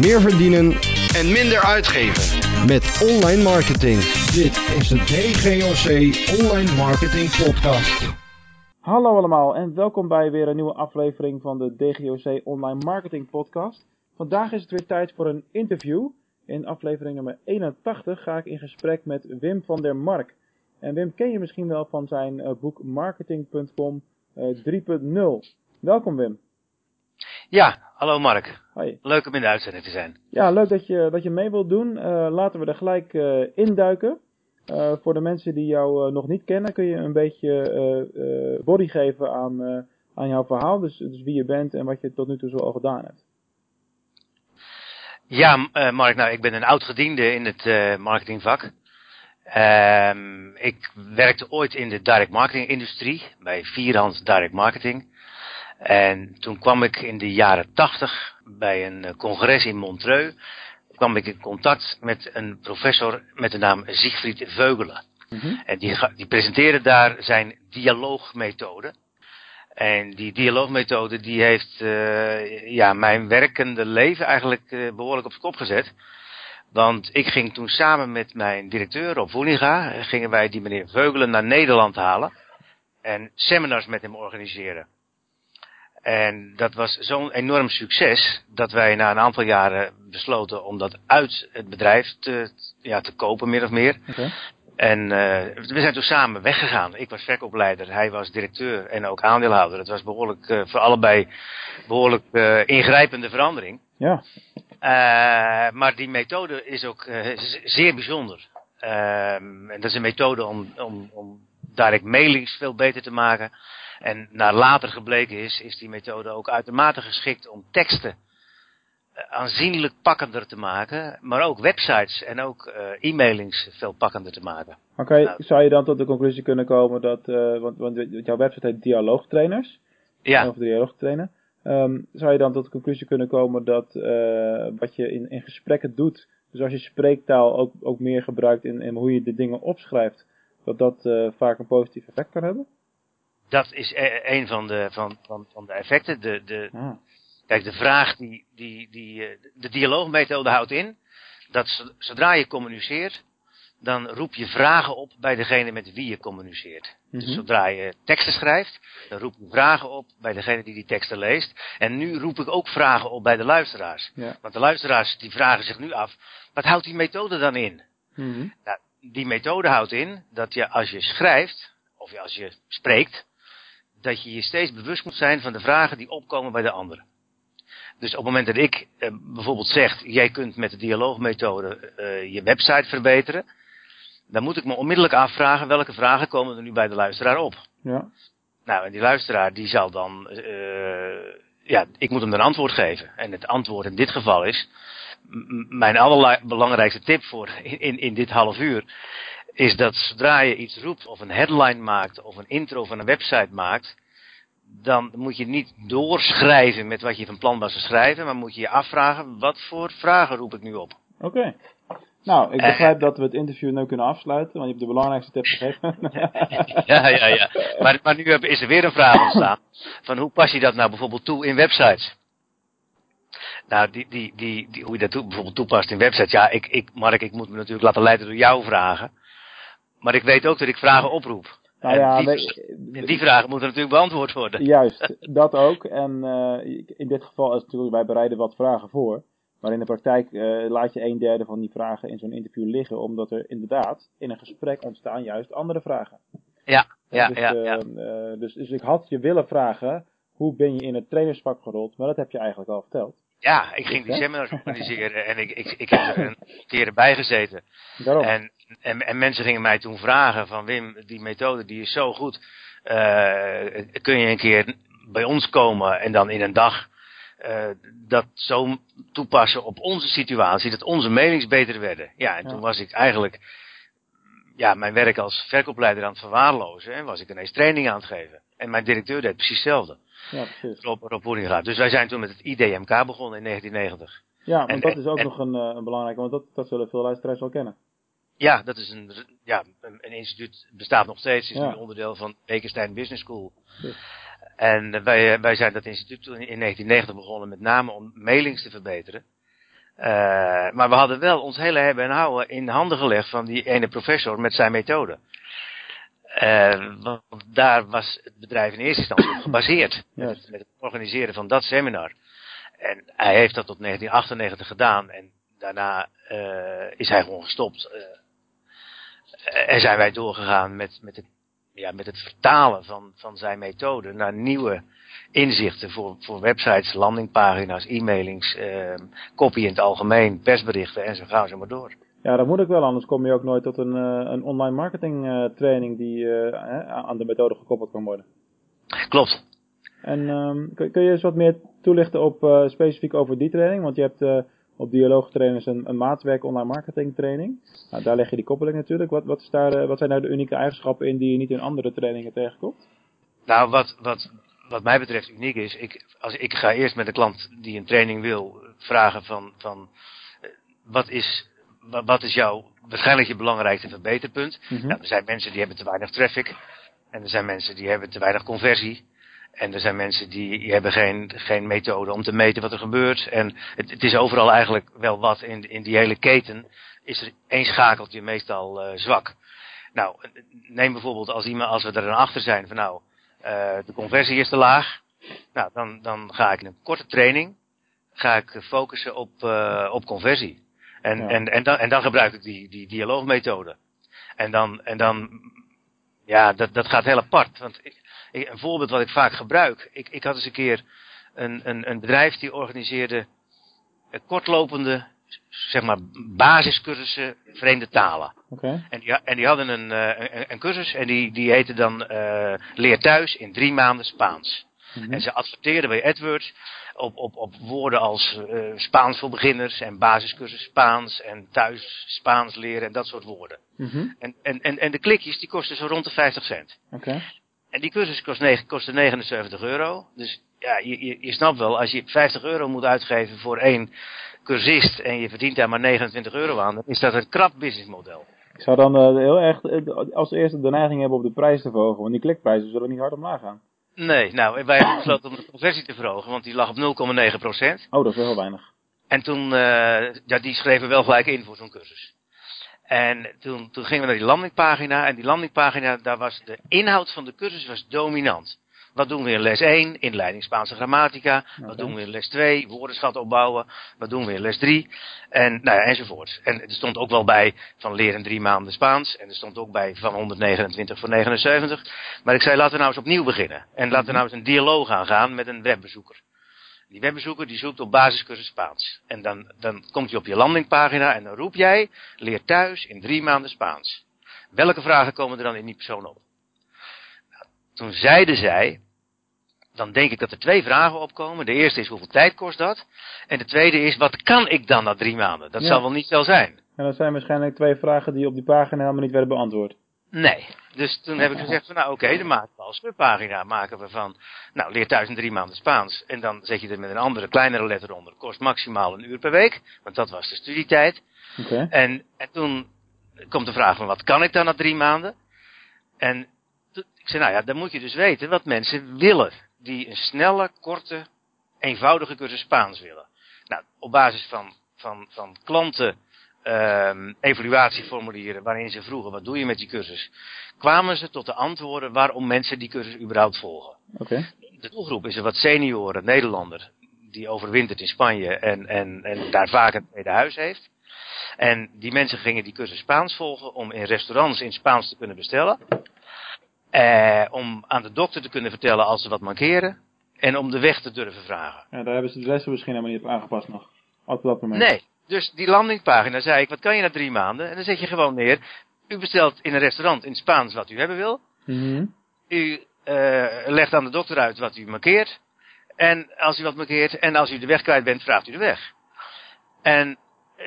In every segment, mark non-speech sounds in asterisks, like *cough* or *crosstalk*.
meer verdienen en minder uitgeven met online marketing. Dit is de DGOC Online Marketing Podcast. Hallo allemaal en welkom bij weer een nieuwe aflevering van de DGOC Online Marketing Podcast. Vandaag is het weer tijd voor een interview. In aflevering nummer 81 ga ik in gesprek met Wim van der Mark. En Wim ken je misschien wel van zijn uh, boek Marketing.com uh, 3.0. Welkom Wim. Ja, hallo Mark. Hoi. Leuk om in de uitzending te zijn. Ja, leuk dat je, dat je mee wilt doen. Uh, laten we er gelijk uh, induiken. Uh, voor de mensen die jou nog niet kennen, kun je een beetje body geven aan, aan jouw verhaal. Dus, dus wie je bent en wat je tot nu toe zo al gedaan hebt. Ja, Mark, nou, ik ben een oud gediende in het marketingvak. Um, ik werkte ooit in de direct marketing industrie, bij Vierhand Direct Marketing. En toen kwam ik in de jaren tachtig bij een congres in Montreux, kwam ik in contact met een professor met de naam Siegfried Veugelen. Mm -hmm. En die, die presenteerde daar zijn dialoogmethode. En die dialoogmethode die heeft uh, ja, mijn werkende leven eigenlijk uh, behoorlijk op zijn kop gezet. Want ik ging toen samen met mijn directeur op Woeninga, gingen wij die meneer Veugelen naar Nederland halen. En seminars met hem organiseren. En dat was zo'n enorm succes, dat wij na een aantal jaren besloten om dat uit het bedrijf te, ja, te kopen, meer of meer. Okay. En uh, we zijn toen samen weggegaan. Ik was verkoopleider, hij was directeur en ook aandeelhouder. Het was behoorlijk, uh, voor allebei behoorlijk uh, ingrijpende verandering. Ja. Maar die methode is ook zeer bijzonder. Uh, en dat is een methode om, om, om direct mailings veel beter te maken. En naar later gebleken is, is die methode ook uitermate geschikt om teksten aanzienlijk pakkender te maken. Maar ook websites en ook e-mailings veel pakkender te maken. Oké, nou, zou je dan tot de conclusie kunnen komen dat, want, want jouw website heet Dialoogtrainers. Ja. Of Dialoogtrainer. Um, zou je dan tot de conclusie kunnen komen dat uh, wat je in, in gesprekken doet, dus als je spreektaal ook, ook meer gebruikt in, in hoe je de dingen opschrijft, dat dat vaak een positief effect kan hebben? Dat is een van de, van, van, van de effecten. De, de. Kijk, de vraag die, die, die de dialoogmethode houdt in, dat zodra je communiceert, dan roep je vragen op bij degene met wie je communiceert. Mm -hmm. Dus zodra je teksten schrijft, dan roep je vragen op bij degene die die teksten leest. En nu roep ik ook vragen op bij de luisteraars. Ja. Want de luisteraars die vragen zich nu af, wat houdt die methode dan in? Mm -hmm. nou, die methode houdt in dat je als je schrijft, of als je spreekt, dat je je steeds bewust moet zijn van de vragen die opkomen bij de anderen. Dus op het moment dat ik eh, bijvoorbeeld zeg, jij kunt met de dialoogmethode uh, je website verbeteren, dan moet ik me onmiddellijk afvragen welke vragen komen er nu bij de luisteraar op. Ja. Nou, en die luisteraar die zal dan, uh, ja, ik moet hem een antwoord geven. En het antwoord in dit geval is, mijn allerbelangrijkste tip voor in, in dit half uur, is dat zodra je iets roept of een headline maakt of een intro van een website maakt, dan moet je niet doorschrijven met wat je van plan was te schrijven, maar moet je je afvragen, wat voor vragen roep ik nu op? Oké. Okay. Nou, ik begrijp uh, dat we het interview nu kunnen afsluiten, want je hebt de belangrijkste tip gegeven. *laughs* ja, ja, ja. Maar, maar nu is er weer een vraag ontstaan. Van hoe pas je dat nou bijvoorbeeld toe in websites? Nou, die, die, die, die, hoe je dat toe, bijvoorbeeld toepast in websites. Ja, ik, ik, Mark, ik moet me natuurlijk laten leiden door jouw vragen. Maar ik weet ook dat ik vragen oproep. Nou ja, en die, we, die vragen moeten natuurlijk beantwoord worden. Juist, *laughs* dat ook. En uh, in dit geval is natuurlijk, wij bereiden wat vragen voor. Maar in de praktijk uh, laat je een derde van die vragen in zo'n interview liggen, omdat er inderdaad in een gesprek ontstaan juist andere vragen. Ja, ja, dus, ja. Ja. Uh, dus, dus ik had je willen vragen, hoe ben je in het trainersvak gerold? Maar dat heb je eigenlijk al verteld. Ja, ik ging die seminars organiseren en ik, ik, ik heb er een keer bij gezeten. Daarom. En, en, en mensen gingen mij toen vragen van Wim, die methode die is zo goed. Uh, kun je een keer bij ons komen en dan in een dag uh, dat zo toepassen op onze situatie, dat onze mailings beter werden. Ja, en Ja. toen was ik eigenlijk ja, mijn werk als verkoopleider aan het verwaarlozen en was ik ineens training aan het geven. En mijn directeur deed precies hetzelfde, Ja, precies. Rob, Rob. Dus wij zijn toen met het IDMK begonnen in 1990. Ja, want En- dat is ook en- nog een, uh, een belangrijke, want dat, dat zullen veel luisteraars wel kennen. Ja, dat is een, ja, een, instituut, bestaat nog steeds, is Ja. nu onderdeel van Bekenstein Business School. En eh, wij, wij zijn dat instituut toen in 1990 begonnen met name om mailings te verbeteren. Eh, maar we hadden wel ons hele hebben en houden in de handen gelegd van die ene professor met zijn methode. Eh, want daar was het bedrijf in eerste instantie op *clears throat* gebaseerd. Met, het, met het organiseren van dat seminar. En hij heeft dat tot 1998 gedaan. En daarna uh, is hij gewoon gestopt. Uh, en zijn wij doorgegaan met, met, het, ja, met het vertalen van, van zijn methode naar nieuwe inzichten voor, voor websites, landingpagina's, e-mailings, uh, copy in het algemeen, persberichten en zo gaan ze maar door. Ja, dat moet ik wel, anders kom je ook nooit tot een, uh, een online marketing uh, training die uh, aan de methode gekoppeld kan worden. Klopt. En um, kun, kun, je eens wat meer toelichten op specifiek over die training? Want je hebt op dialoogtrainers een, een maatwerk online marketing training. Nou, daar leg je die koppeling natuurlijk. Wat, wat, is daar, wat zijn daar de unieke eigenschappen in die je niet in andere trainingen tegenkomt? Nou, wat, wat, wat mij betreft uniek is, ik, als, ik ga eerst met een klant die een training wil vragen van, van wat is wat is jouw, waarschijnlijk je belangrijkste verbeterpunt? Mm -hmm. nou, er zijn mensen die hebben te weinig traffic. En er zijn mensen die hebben te weinig conversie. En er zijn mensen die hebben geen, geen methode om te meten wat er gebeurt. En het, het is overal eigenlijk wel wat in, in die hele keten. Is er één schakeltje meestal uh, zwak. Nou, neem bijvoorbeeld als, iemand, als we er dan achter zijn van nou, uh, de conversie is te laag. Nou, dan, dan ga ik in een korte training, ga ik focussen op, uh, op conversie. En, ja. en, en, dan, en dan gebruik ik die, die dialoogmethode. En dan, en dan ja, dat, dat gaat heel apart. Want ik, ik, een voorbeeld wat ik vaak gebruik. Ik, ik had eens een keer een, een, een bedrijf die organiseerde kortlopende, zeg maar, basiscursussen vreemde talen. Okay. En, die, en die hadden een, een, een cursus en die, die heette dan uh, Leer thuis in drie maanden Spaans. Mm -hmm. En ze adverteerden bij AdWords op, op, op woorden als uh, Spaans voor beginners en basiscursus Spaans en thuis Spaans leren en dat soort woorden. Mm -hmm. en, en, en, en de klikjes die kosten zo rond de 50 cent. Okay. En die cursus kost negen, kostte 79 euro. Dus ja, je, je, je snapt wel, als je 50 euro moet uitgeven voor één cursist en je verdient daar maar 29 euro aan, dan is dat een krap businessmodel. Ik zou dan uh, heel erg als eerste de neiging hebben op de prijs te verhogen, want die klikprijzen zullen niet hard omlaag gaan. Nee, nou, wij hebben besloten om de conversie te verhogen, want die lag op 0,9 procent. Oh, dat is wel heel weinig. En toen, uh, ja, die schreven wel gelijk in voor zo'n cursus. En toen, toen gingen we naar die landingpagina, en die landingpagina, daar was de inhoud van de cursus was dominant. Wat doen we in les 1? Inleiding Spaanse grammatica. Okay. Wat doen we in les 2? Woordenschat opbouwen. Wat doen we in les 3? En, nou ja, enzovoort. En er stond ook wel bij van leren drie maanden Spaans. En er stond ook bij van 129 voor 79. Maar ik zei, laten we nou eens opnieuw beginnen. En laten we nou eens een dialoog aangaan met een webbezoeker. Die webbezoeker die zoekt op basiscursus Spaans. En dan, dan komt hij op je landingpagina en dan roep jij, leer thuis in drie maanden Spaans. Welke vragen komen er dan in die persoon op? Toen zeiden zij, dan denk ik dat er twee vragen opkomen. De eerste is, hoeveel tijd kost dat? En de tweede is, wat kan ik dan na drie maanden? Dat ja. zal wel niet zo zijn. En dat zijn waarschijnlijk twee vragen die op die pagina helemaal niet werden beantwoord. Nee. Dus toen heb ik gezegd van, nou oké, okay, dan maken we als subpagina maken we van, nou leer thuis in drie maanden Spaans. En dan zet je er met een andere, kleinere letter onder. Kost maximaal een uur per week, want dat was de studietijd. Okay. En, en toen komt de vraag van, wat kan ik dan na drie maanden? En ik zei, nou ja, dan moet je dus weten wat mensen willen. Die een snelle, korte, eenvoudige cursus Spaans willen. Nou, op basis van, van, van klanten, um, evaluatieformulieren waarin ze vroegen, wat doe je met die cursus? Kwamen ze tot de antwoorden waarom mensen die cursus überhaupt volgen. Okay. De doelgroep is een wat senioren Nederlander, die overwintert in Spanje en, en, en daar vaak een tweede huis heeft. En die mensen gingen die cursus Spaans volgen om in restaurants in Spaans te kunnen bestellen. Uh, om aan de dokter te kunnen vertellen als ze wat mankeren. En om de weg te durven vragen. Ja, daar hebben ze de lessen misschien helemaal niet op aangepast nog. Op dat moment. Nee. Dus die landingpagina zei ik, wat kan je na drie maanden? En dan zet je gewoon neer, u bestelt in een restaurant in Spaans wat u hebben wil. Mm -hmm. U uh, legt aan de dokter uit wat u markeert. En als u wat markeert, en als u de weg kwijt bent, vraagt u de weg. En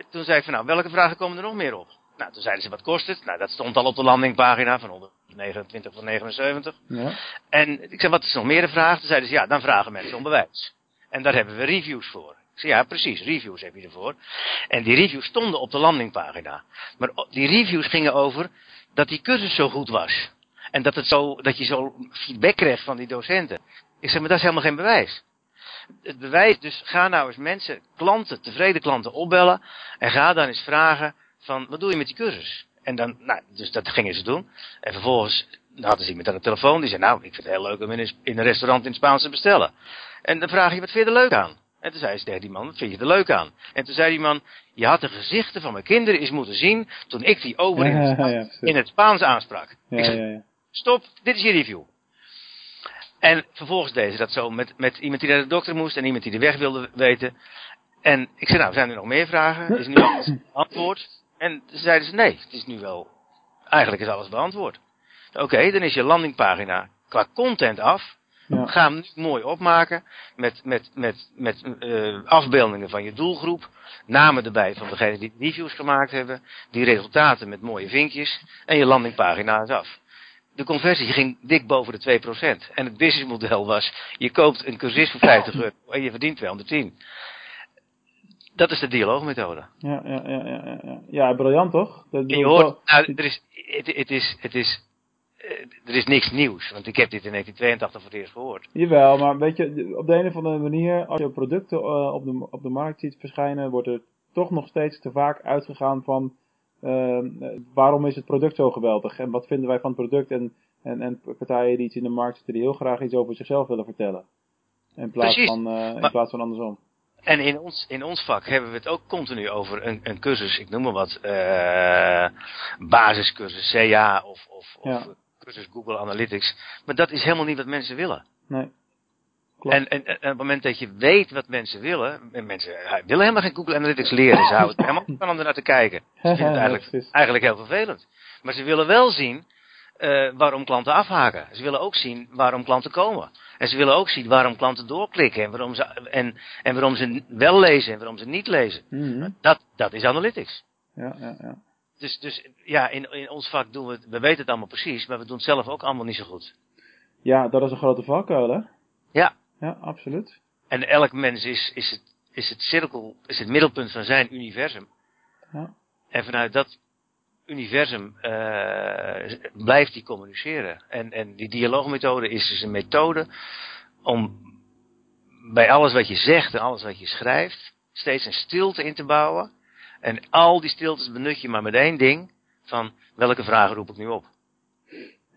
toen zei ik van nou, welke vragen komen er nog meer op? Nou, toen zeiden ze, wat kost het? Nou, dat stond al op de landingpagina van 129 van 79. Ja. En ik zei, wat is nog meer de vraag? Toen zeiden ze, ja, dan vragen mensen om bewijs. En daar hebben we reviews voor. Ik zei, ja, precies, reviews heb je ervoor. En die reviews stonden op de landingpagina. Maar die reviews gingen over dat die cursus zo goed was. En dat, het zo, dat je zo feedback kreeg van die docenten. Ik zei, maar dat is helemaal geen bewijs. het bewijs, dus ga nou eens mensen, klanten, tevreden klanten opbellen. En ga dan eens vragen van, wat doe je met die cursus? En dan, nou, dus dat gingen ze doen. En vervolgens hadden ze iemand aan de telefoon. Die zei, nou, ik vind het heel leuk om in een, restaurant in het Spaans te bestellen. En dan vraag je, wat vind je er leuk aan? En toen zei ze tegen die man, wat vind je er leuk aan? En toen zei die man, je had de gezichten van mijn kinderen eens moeten zien toen ik die over in, het, in Spaans aansprak. Ik zei, stop, dit is je review. En vervolgens deden ze dat zo met, met iemand die naar de dokter moest en iemand die de weg wilde weten. En ik zei, nou, zijn er nog meer vragen? Is nu alles *coughs* beantwoord? En toen zeiden ze, nee, het is nu wel, eigenlijk is alles beantwoord. Oké, dan is je landingpagina qua content af. Ja. Ga hem nu mooi opmaken met, met, met, met eh, afbeeldingen van je doelgroep. Namen erbij van degenen die reviews gemaakt hebben. Die resultaten met mooie vinkjes. En je landingpagina is af. De conversie ging dik boven de 2%. En het businessmodel was, je koopt een cursus voor 50 euro en je verdient 210. Dat is de dialoogmethode. Ja, ja, ja, ja, ja, ja. Ja, briljant toch? Dat je hoort, nou, er is, het, het is, het is, eh, er is niks nieuws. Want ik heb dit in 1982 voor het eerst gehoord. Jawel, maar weet je, op de een of andere manier, als je producten eh, op, de, op de markt ziet verschijnen, wordt er toch nog steeds te vaak uitgegaan van eh, waarom is het product zo geweldig en wat vinden wij van het product en, en, en partijen die iets in de markt zitten die heel graag iets over zichzelf willen vertellen. In plaats, Precies. van, eh, in Maar- plaats van andersom. En in ons, in ons vak hebben we het ook continu over een, een cursus, ik noem maar wat, eh basiscursus CA of, of, of cursus Google Analytics. Maar dat is helemaal niet wat mensen willen. Nee. Klopt. En, en, en op het moment dat je weet wat mensen willen, en mensen eh, willen helemaal geen Google Analytics leren, ze houden het helemaal niet van om er naar te kijken. Vinden het *laughs* eigenlijk, eigenlijk heel vervelend. Maar ze willen wel zien eh, waarom klanten afhaken. Ze willen ook zien waarom klanten komen. En ze willen ook zien waarom klanten doorklikken en waarom ze, en, en waarom ze wel lezen en waarom ze niet lezen. Mhm. Dat, dat is analytics. Ja, ja, ja. Dus, dus ja, in, in ons vak doen we het, we weten het allemaal precies, maar we doen het zelf ook allemaal niet zo goed. ja, dat is een grote valkuil, hè? Ja, Ja, absoluut. en elk mens is, is, het, is het cirkel, is het middelpunt van zijn universum. Ja. En vanuit dat universum eh, blijft hij communiceren. En, en die dialoogmethode is dus een methode om bij alles wat je zegt en alles wat je schrijft, steeds een stilte in te bouwen. En al die stiltes benut je maar met één ding, van welke vragen roep ik nu op.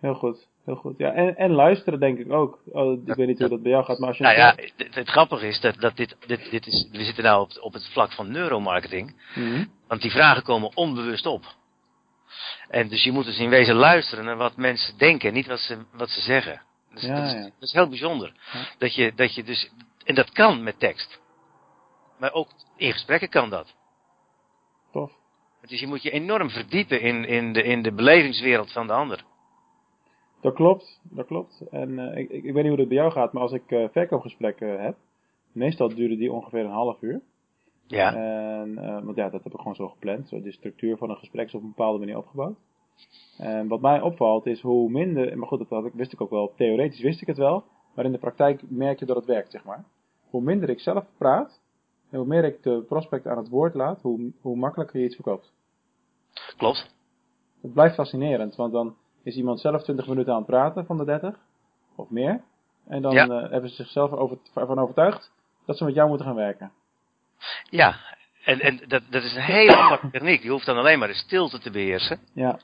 Heel goed, heel goed. Ja, en, en luisteren denk ik ook. Oh, ik weet niet hoe dat bij jou gaat, maar als je... Nou ja, het, het grappige is dat, dat dit, dit, dit is, we zitten nou op, op het vlak van neuromarketing. Mhm. Want die vragen komen onbewust op. En dus je moet dus in wezen luisteren naar wat mensen denken, niet wat ze, wat ze zeggen. Dus Ja, dat, is, ja. dat is heel bijzonder. Dat, je, dat je dus, en dat kan met tekst. Maar ook in gesprekken kan dat. Tof. Dus je moet je enorm verdiepen in, in, de, in de belevingswereld van de ander. Dat klopt, dat klopt. En eh, ik, ik, weet niet hoe dat bij jou gaat, maar als ik eh, verkoopgesprekken heb, meestal duren die ongeveer een half uur. Ja. En, eh, want ja, dat heb ik gewoon zo gepland. Zo, de structuur van een gesprek is op een bepaalde manier opgebouwd. En wat mij opvalt is hoe minder, maar goed, dat had ik, wist ik ook wel, theoretisch wist ik het wel, maar in de praktijk merk je dat het werkt, zeg maar. Hoe minder ik zelf praat, en hoe meer ik de prospect aan het woord laat, hoe, hoe makkelijker je iets verkoopt. Klopt. Het blijft fascinerend, want dan is iemand zelf 20 minuten aan het praten van de 30, of meer. En dan Ja. eh, hebben ze zichzelf over, ervan overtuigd dat ze met jou moeten gaan werken. Ja. En, en dat, dat is een hele aparte techniek. Je hoeft dan alleen maar de stilte te beheersen. Ja,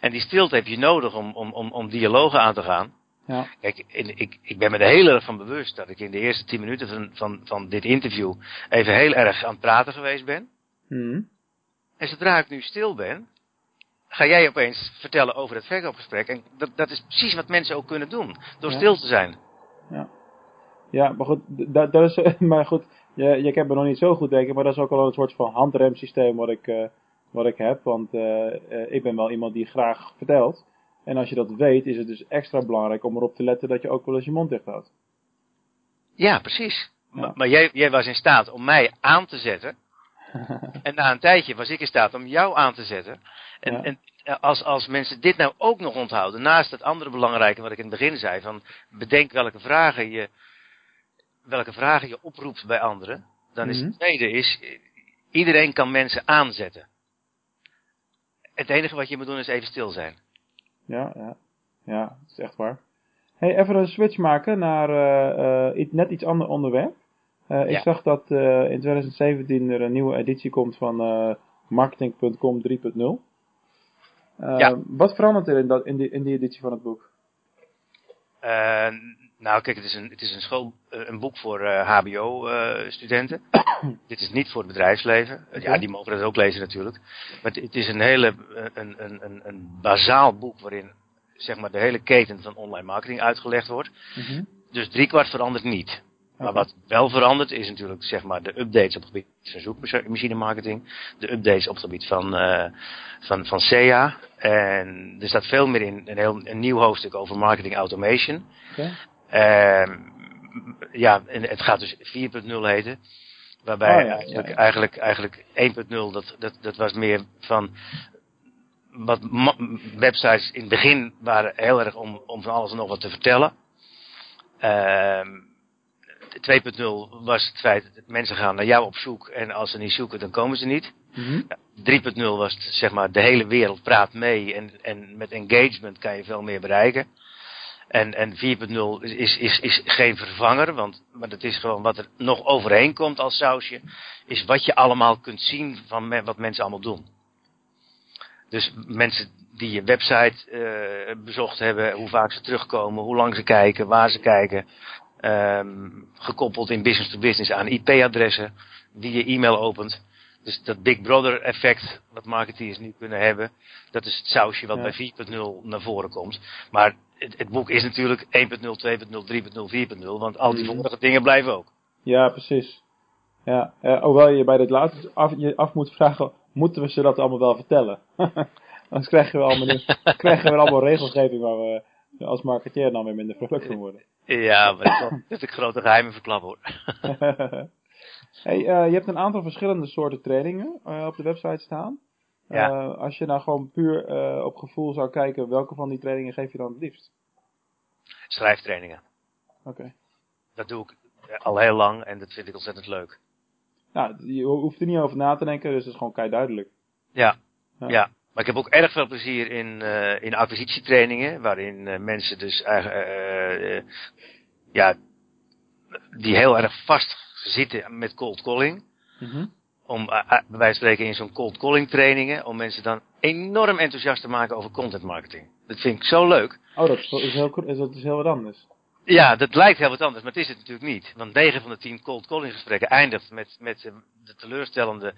En die stilte heb je nodig om, om, om, om dialogen aan te gaan. ja, Kijk, in, ik, ik ben me er heel erg van bewust dat ik in de eerste tien minuten van, van, van dit interview even heel erg aan het praten geweest ben. Mhm. En zodra ik nu stil ben, ga jij opeens vertellen over het verkoopgesprek. En dat, dat is precies wat mensen ook kunnen doen, door Ja. stil te zijn. ja. Ja, maar goed, dat, dat is, *laughs* maar goed, je, je kent me nog niet zo goed denken, maar dat is ook al een soort van handremsysteem wat ik, eh, wat ik heb. Want eh, eh, ik ben wel iemand die graag vertelt. En als je dat weet, is het dus extra belangrijk om erop te letten dat je ook wel eens je mond dicht houdt. Ja, precies. Ja. Maar, maar jij, jij was in staat om mij aan te zetten. *laughs* en na een tijdje was ik in staat om jou aan te zetten. En, Ja. en als, als mensen dit nou ook nog onthouden, naast het andere belangrijke wat ik in het begin zei, van bedenk welke vragen je, welke vragen je oproept bij anderen, dan is Mhm. het tweede is, eh, iedereen kan mensen aanzetten. Het enige wat je moet doen is even stil zijn. Ja, ja. Ja, dat is echt waar. Hey, even een switch maken naar eh, eh, net iets ander onderwerp. ik Ja. zag dat eh, in 2017 er een nieuwe editie komt van eh, marketing.com 3.0. Eh, Ja. Wat verandert er in, dat, in, die, in die editie van het boek? Eh, nou, kijk, het is een, het is een, school, eh, een boek voor HBO-studenten. *coughs* Dit is niet voor het bedrijfsleven. Eh, Ja, die mogen dat ook lezen natuurlijk. Maar het, het is een hele, eh, een, een, een, een bazaal boek waarin zeg maar de hele keten van online marketing uitgelegd wordt. Mhm. Dus driekwart verandert niet. Maar wat wel verandert is natuurlijk zeg maar de updates op het gebied van zoekmachine marketing. De updates op het gebied van, eh, van, van SEA. En er staat veel meer in een, heel, een nieuw hoofdstuk over marketing automation. Ehm, ja, en het gaat dus 4.0 heten. Waarbij Oh ja, eigenlijk, ja, eigenlijk, eigenlijk 1.0, dat, dat, dat was meer van wat websites in het begin waren heel erg om, om van alles en nog wat te vertellen. Ehm 2.0 was het feit dat mensen gaan naar jou op zoek en als ze niet zoeken, dan komen ze niet. Mhm. 3.0 was het, zeg maar de hele wereld praat mee en, en met engagement kan je veel meer bereiken. En, en 4.0 is, is, is geen vervanger, want maar dat is gewoon wat er nog overheen komt als sausje, is wat je allemaal kunt zien van me- wat mensen allemaal doen. Dus mensen die je website eh, bezocht hebben, hoe vaak ze terugkomen, hoe lang ze kijken, waar ze kijken. ehm, gekoppeld in business to business aan IP-adressen, wie je e-mail opent. Dus dat Big Brother effect, wat marketeers nu kunnen hebben, dat is het sausje wat Ja. bij 4.0 naar voren komt. Maar het, het boek is natuurlijk 1.0, 2.0, 3.0, 4.0, want al die Mhm. vorige dingen blijven ook. Ja, precies. Ja, eh, hoewel je bij dit laatste af, je af moet vragen, moeten we ze dat allemaal wel vertellen? *laughs* Anders krijgen we allemaal, *laughs* krijgen we allemaal regelgeving waar we als marketeer dan weer minder vrolijk van worden. Ja, maar dat, is- dat ik grote geheimen verklap hoor. *laughs* hey, eh, je hebt een aantal verschillende soorten trainingen eh, op de website staan. Ja. Eh, als je nou gewoon puur eh, op gevoel zou kijken, welke van die trainingen geef je dan het liefst? Schrijftrainingen. Oké. Dat doe ik eh, al heel lang en dat vind ik ontzettend leuk. Nou, je ho- hoeft er niet over na te denken, dus het is gewoon kei duidelijk. Ja, Ja. ja. Maar ik heb ook erg veel plezier in, eh, in acquisitietrainingen, waarin mensen dus eigenlijk, eh, ja, die heel erg vast zitten met cold calling. Mhm. Om, eh, eh, bij wijze van spreken in zo'n cold calling trainingen, om mensen dan enorm enthousiast te maken over content marketing. Dat vind ik zo leuk. Oh, dat is, heel, dat is heel wat anders. Ja, dat lijkt heel wat anders, maar het is het natuurlijk niet. Want 9 van de 10 cold calling gesprekken eindigt met, met eh, de teleurstellende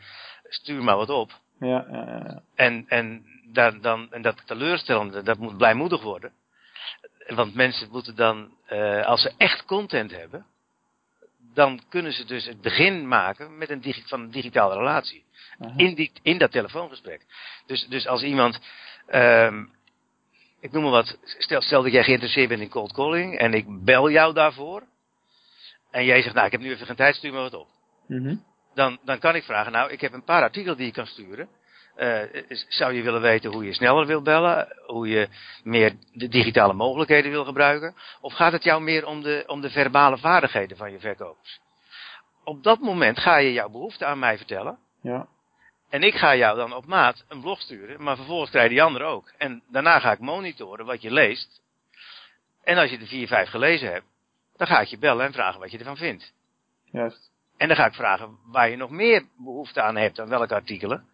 stuur maar wat op. Ja, ja, ja. En, en, daar, dan, en dat teleurstellende, dat moet blijmoedig worden. Want mensen moeten dan, als ze echt content hebben, dan kunnen ze dus het begin maken met een digi van een digitale relatie. In, die, in dat telefoongesprek. Dus, dus als iemand, ehm, ik noem maar wat, stel, stel dat jij geïnteresseerd bent in cold calling en ik bel jou daarvoor. En jij zegt, nou ik heb nu even geen tijd, stuur me wat op Mhm. dan, dan kan ik vragen, nou, ik heb een paar artikelen die je kan sturen. Eh, zou je willen weten hoe je sneller wil bellen? Hoe je meer de digitale mogelijkheden wil gebruiken? Of gaat het jou meer om de, om de verbale vaardigheden van je verkopers? Op dat moment ga je jouw behoefte aan mij vertellen. Ja. En ik ga jou dan op maat een blog sturen, maar vervolgens krijg je die ander ook. En daarna ga ik monitoren wat je leest. En als je de vier, vijf gelezen hebt, dan ga ik je bellen en vragen wat je ervan vindt. Juist. En dan ga ik vragen waar je nog meer behoefte aan hebt, aan welke artikelen.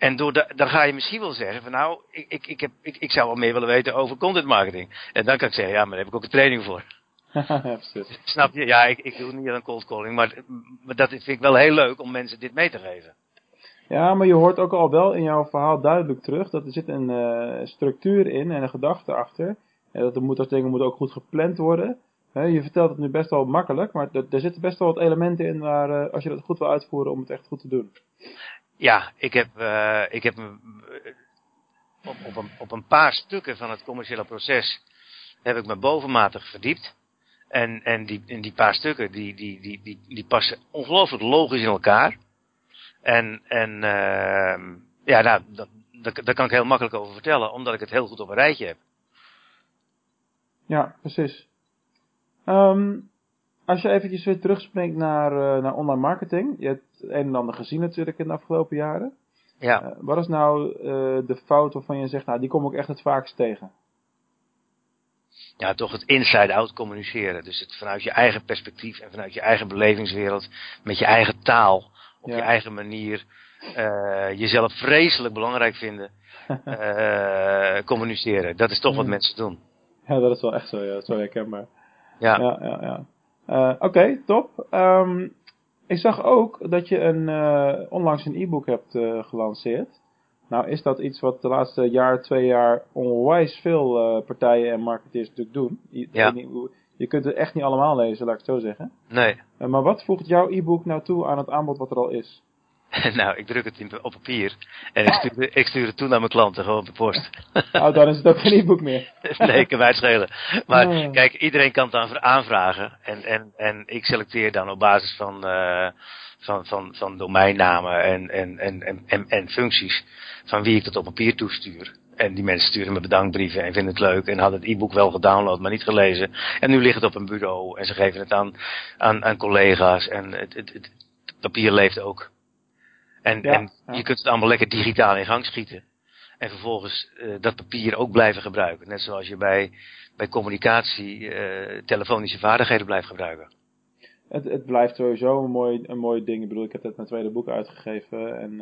En door de, dan ga je misschien wel zeggen van nou, ik, ik, ik, heb, ik, ik zou wel meer willen weten over content marketing. En dan kan ik zeggen, ja, maar daar heb ik ook een training voor. *laughs* ja. Snap je? Ja, ik, ik doe niet aan cold calling, maar, maar dat vind ik wel heel leuk om mensen dit mee te geven. Ja, maar je hoort ook al wel in jouw verhaal duidelijk terug dat er zit een eh, structuur in en een gedachte achter. En dat, er moet, dat dingen moeten ook goed gepland worden. Je vertelt het nu best wel makkelijk, maar er, er zitten best wel wat elementen in waar, eh, als je dat goed wil uitvoeren, om het echt goed te doen. Ja, ik heb, eh, ik heb eh, op, op, een, op een paar stukken van het commerciële proces heb ik me bovenmatig verdiept. En, en, die, en die paar stukken, die, die, die, die, die passen ongelooflijk logisch in elkaar. En, en ehm ja, nou, dat, dat, kan ik heel makkelijk over vertellen, omdat ik het heel goed op een rijtje heb. Ja, precies. Ehm, als je eventjes weer terugspringt naar, eh, naar online marketing. Je het een en ander gezien natuurlijk in de afgelopen jaren. Ja, Eh, wat is nou eh, de fout waarvan je zegt, nou die kom ik echt het vaakst tegen? ja, toch het inside-out communiceren. Dus het vanuit je eigen perspectief en vanuit je eigen belevingswereld, met je eigen taal, op Ja. je eigen manier, eh, jezelf vreselijk belangrijk vinden, *laughs* communiceren. Dat is toch wat mensen doen. Ja, dat is wel echt zo, ja. Dat is wel herkenbaar. Ja, Ja, ja, ja. Oké, top. Ehm, ik zag ook dat je een, eh, onlangs een e-book hebt eh, gelanceerd. Nou is dat iets wat de laatste jaar, twee jaar onwijs veel eh, partijen en marketeers natuurlijk doen. Je, Ja. je kunt het echt niet allemaal lezen, laat ik het zo zeggen. nee. Maar wat voegt jouw e-book nou toe aan het aanbod wat er al is? *laughs* nou, ik druk het in, op papier en ik stuur, ik stuur het toe naar mijn klanten, gewoon per post. *laughs* Oh, dan is het ook geen e-book meer. nee, kan mij het schelen. Maar Oh. kijk, iedereen kan het dan aanvragen. En, en, en ik selecteer dan op basis van, eh, van, van, van domeinnamen en, en, en, en, en, en functies van wie ik dat op papier toestuur. En die mensen sturen me bedankbrieven en vinden het leuk en hadden het e-book wel gedownload, maar niet gelezen. En nu ligt het op een bureau en ze geven het aan, aan, aan collega's en het, het, het papier leeft ook. En, Ja, en ja. je kunt het allemaal lekker digitaal in gang schieten. En vervolgens eh, dat papier ook blijven gebruiken. Net zoals je bij, bij communicatie eh, telefonische vaardigheden blijft gebruiken. Het, het blijft sowieso een mooi, een mooi ding. Ik bedoel, ik heb net mijn tweede boek uitgegeven en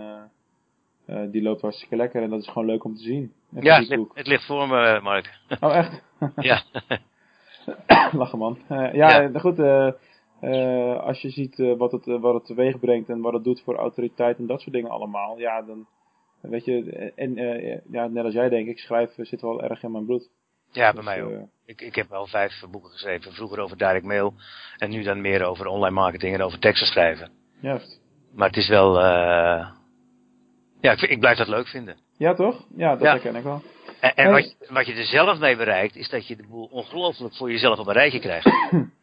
eh, die loopt hartstikke lekker en dat is gewoon leuk om te zien. Ja, het ligt, het ligt voor me, Mark. Oh, echt? ja. *laughs* Lachen man. Ja, Ja. eh, goed. Eh, eh, als je ziet eh, wat, het, eh, wat het teweeg brengt en wat het doet voor autoriteit en dat soort dingen allemaal. Ja, dan weet je. En eh, ja, net als jij denk ik, schrijven zit wel erg in mijn bloed. ja, bij Dus, mij ook. Ik, ik heb wel vijf boeken geschreven. Vroeger over direct mail. En nu dan meer over online marketing en over teksten schrijven. juist. Maar het is wel... eh ja, ik, ik blijf dat leuk vinden. Ja, toch? Ja, dat Ja. herken ik wel. En, en wat, je- wat je er zelf mee bereikt, is dat je de boel ongelooflijk voor jezelf op een rijtje krijgt. *clears throat*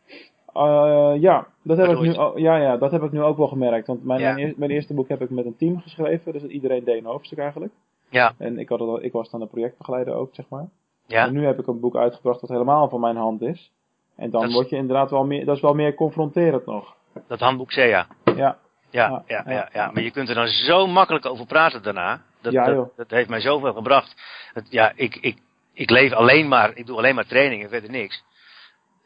Eh, ja, dat heb ik nu, ja, ja, dat heb ik nu ook wel gemerkt. Want mijn, Ja. mijn, eer- mijn eerste boek heb ik met een team geschreven. Dus iedereen deed een hoofdstuk eigenlijk. Ja, En ik, had het ik was dan de projectbegeleider ook, zeg maar. ja. En nu heb ik een boek uitgebracht dat helemaal van mijn hand is. En dan Dat word je inderdaad wel meer, dat is wel meer confronterend nog. Dat handboek SEA. Ja, Ja, Ja, ja, ja. maar je kunt er dan zo makkelijk over praten daarna. Dat, Ja, dat, dat heeft mij zoveel gebracht. Ja, ik, ik, ik leef alleen maar, ik doe alleen maar trainingen, verder niks.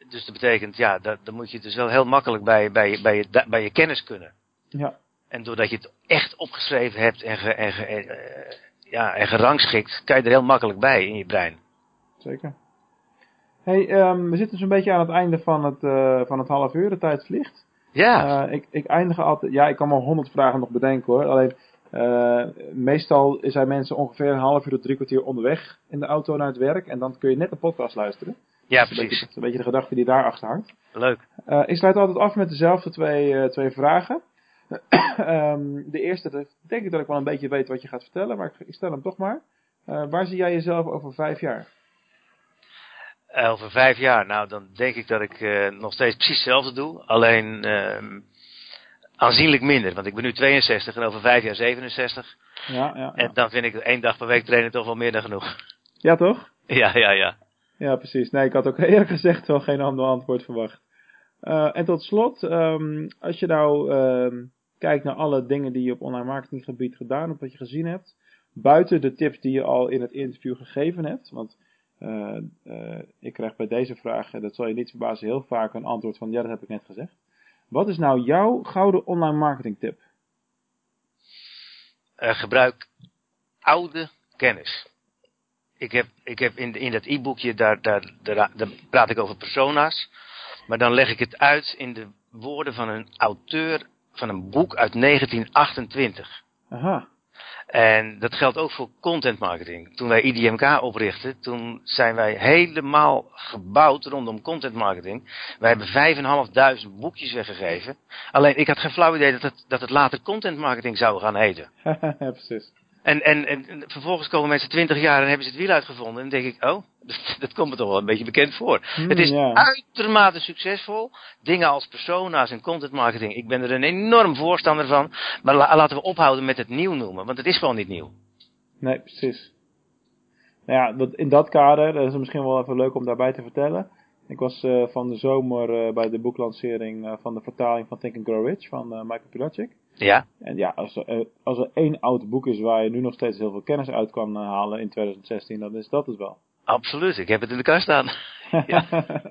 Dus dat betekent, ja, dat, dan moet je dus wel heel makkelijk bij, bij, bij, je, bij je kennis kunnen. ja, En doordat je het echt opgeschreven hebt en, ge, en, ge, eh, ja, en gerangschikt, kan je er heel makkelijk bij in je brein. zeker. Hey, ehm, we zitten zo'n beetje aan het einde van het, eh, van het half uur. De tijd vliegt. Ja, Eh, ik, ik eindig altijd, ja, ik kan wel honderd vragen nog bedenken hoor. Alleen, meestal zijn mensen ongeveer een half uur tot drie kwartier onderweg in de auto naar het werk. En dan kun je net een podcast luisteren. Ja is een beetje, precies. een beetje de gedachte die daarachter hangt. Leuk. Eh, ik sluit altijd af met dezelfde twee, eh, twee vragen. *clears throat* Ehm, de eerste, dat denk ik dat ik wel een beetje weet wat je gaat vertellen, maar ik, ik stel hem toch maar. Eh, waar zie jij jezelf over vijf jaar? Over vijf jaar, nou dan denk ik dat ik nog steeds precies hetzelfde doe. Alleen ehm, aanzienlijk minder. Want ik ben nu 62 en over vijf jaar 67. Ja, ja, ja. En dan vind ik één dag per week trainen toch wel meer dan genoeg. ja toch? *laughs* ja, ja, ja. Ja, precies. Nee, ik had ook *laughs* eerlijk gezegd wel geen ander antwoord verwacht. Eh, en tot slot, ehm, als je nou ehm, kijkt naar alle dingen die je op online marketinggebied gedaan hebt, wat je gezien hebt, buiten de tips die je al in het interview gegeven hebt, want eh, eh, ik krijg bij deze vraag, dat zal je niet verbazen, heel vaak een antwoord van ja, dat heb ik net gezegd. Wat is nou jouw gouden online marketing tip? Gebruik oude kennis. Ik heb, ik heb in, in dat e-boekje, daar, daar, daar, daar praat ik over persona's. Maar dan leg ik het uit in de woorden van een auteur van een boek uit 1928. Aha, En dat geldt ook voor content marketing. Toen wij IDMK oprichtten, toen zijn wij helemaal gebouwd rondom content marketing. Wij hebben 5.500 boekjes weggegeven. Alleen ik had geen flauw idee dat het, dat het later content marketing zou gaan heten. *laughs* precies. En, en, en en vervolgens komen mensen 20 jaar en hebben ze het wiel uitgevonden. En dan denk ik, oh, *laughs* dat, dat komt me toch wel een beetje bekend voor. Hmm, het is uitermate succesvol. Dingen als persona's en content marketing. Ik ben er een enorm voorstander van. Maar la- laten we ophouden met het nieuw noemen. Want het is gewoon niet nieuw. Nee, precies. Nou ja, dat, in dat kader, dat is misschien wel even leuk om daarbij te vertellen. Ik was eh, van de zomer eh, bij de boeklancering eh, van de vertaling van Think and Grow Rich van Michael Pilacic. Ja, En ja, als er, als er één oud boek is waar je nu nog steeds heel veel kennis uit kan halen in 2016, dan is dat het wel. Absoluut, ik heb het in de kast staan. *laughs* ja.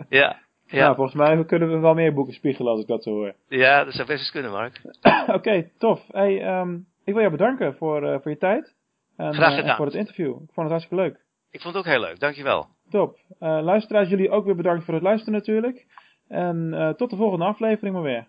ja. Ja. Nou, volgens mij kunnen we wel meer boeken spiegelen als ik dat zo hoor. Ja, dat zou best eens kunnen, Mark. *clears throat* Oké, tof. Hey, um, ik wil jou bedanken voor, uh, voor je tijd. En, Graag gedaan. Uh, voor het interview. Ik vond het hartstikke leuk. Ik vond het ook heel leuk, dankjewel. Top. Uh, luisteraars, jullie ook weer bedankt voor het luisteren natuurlijk. En tot de volgende aflevering maar weer.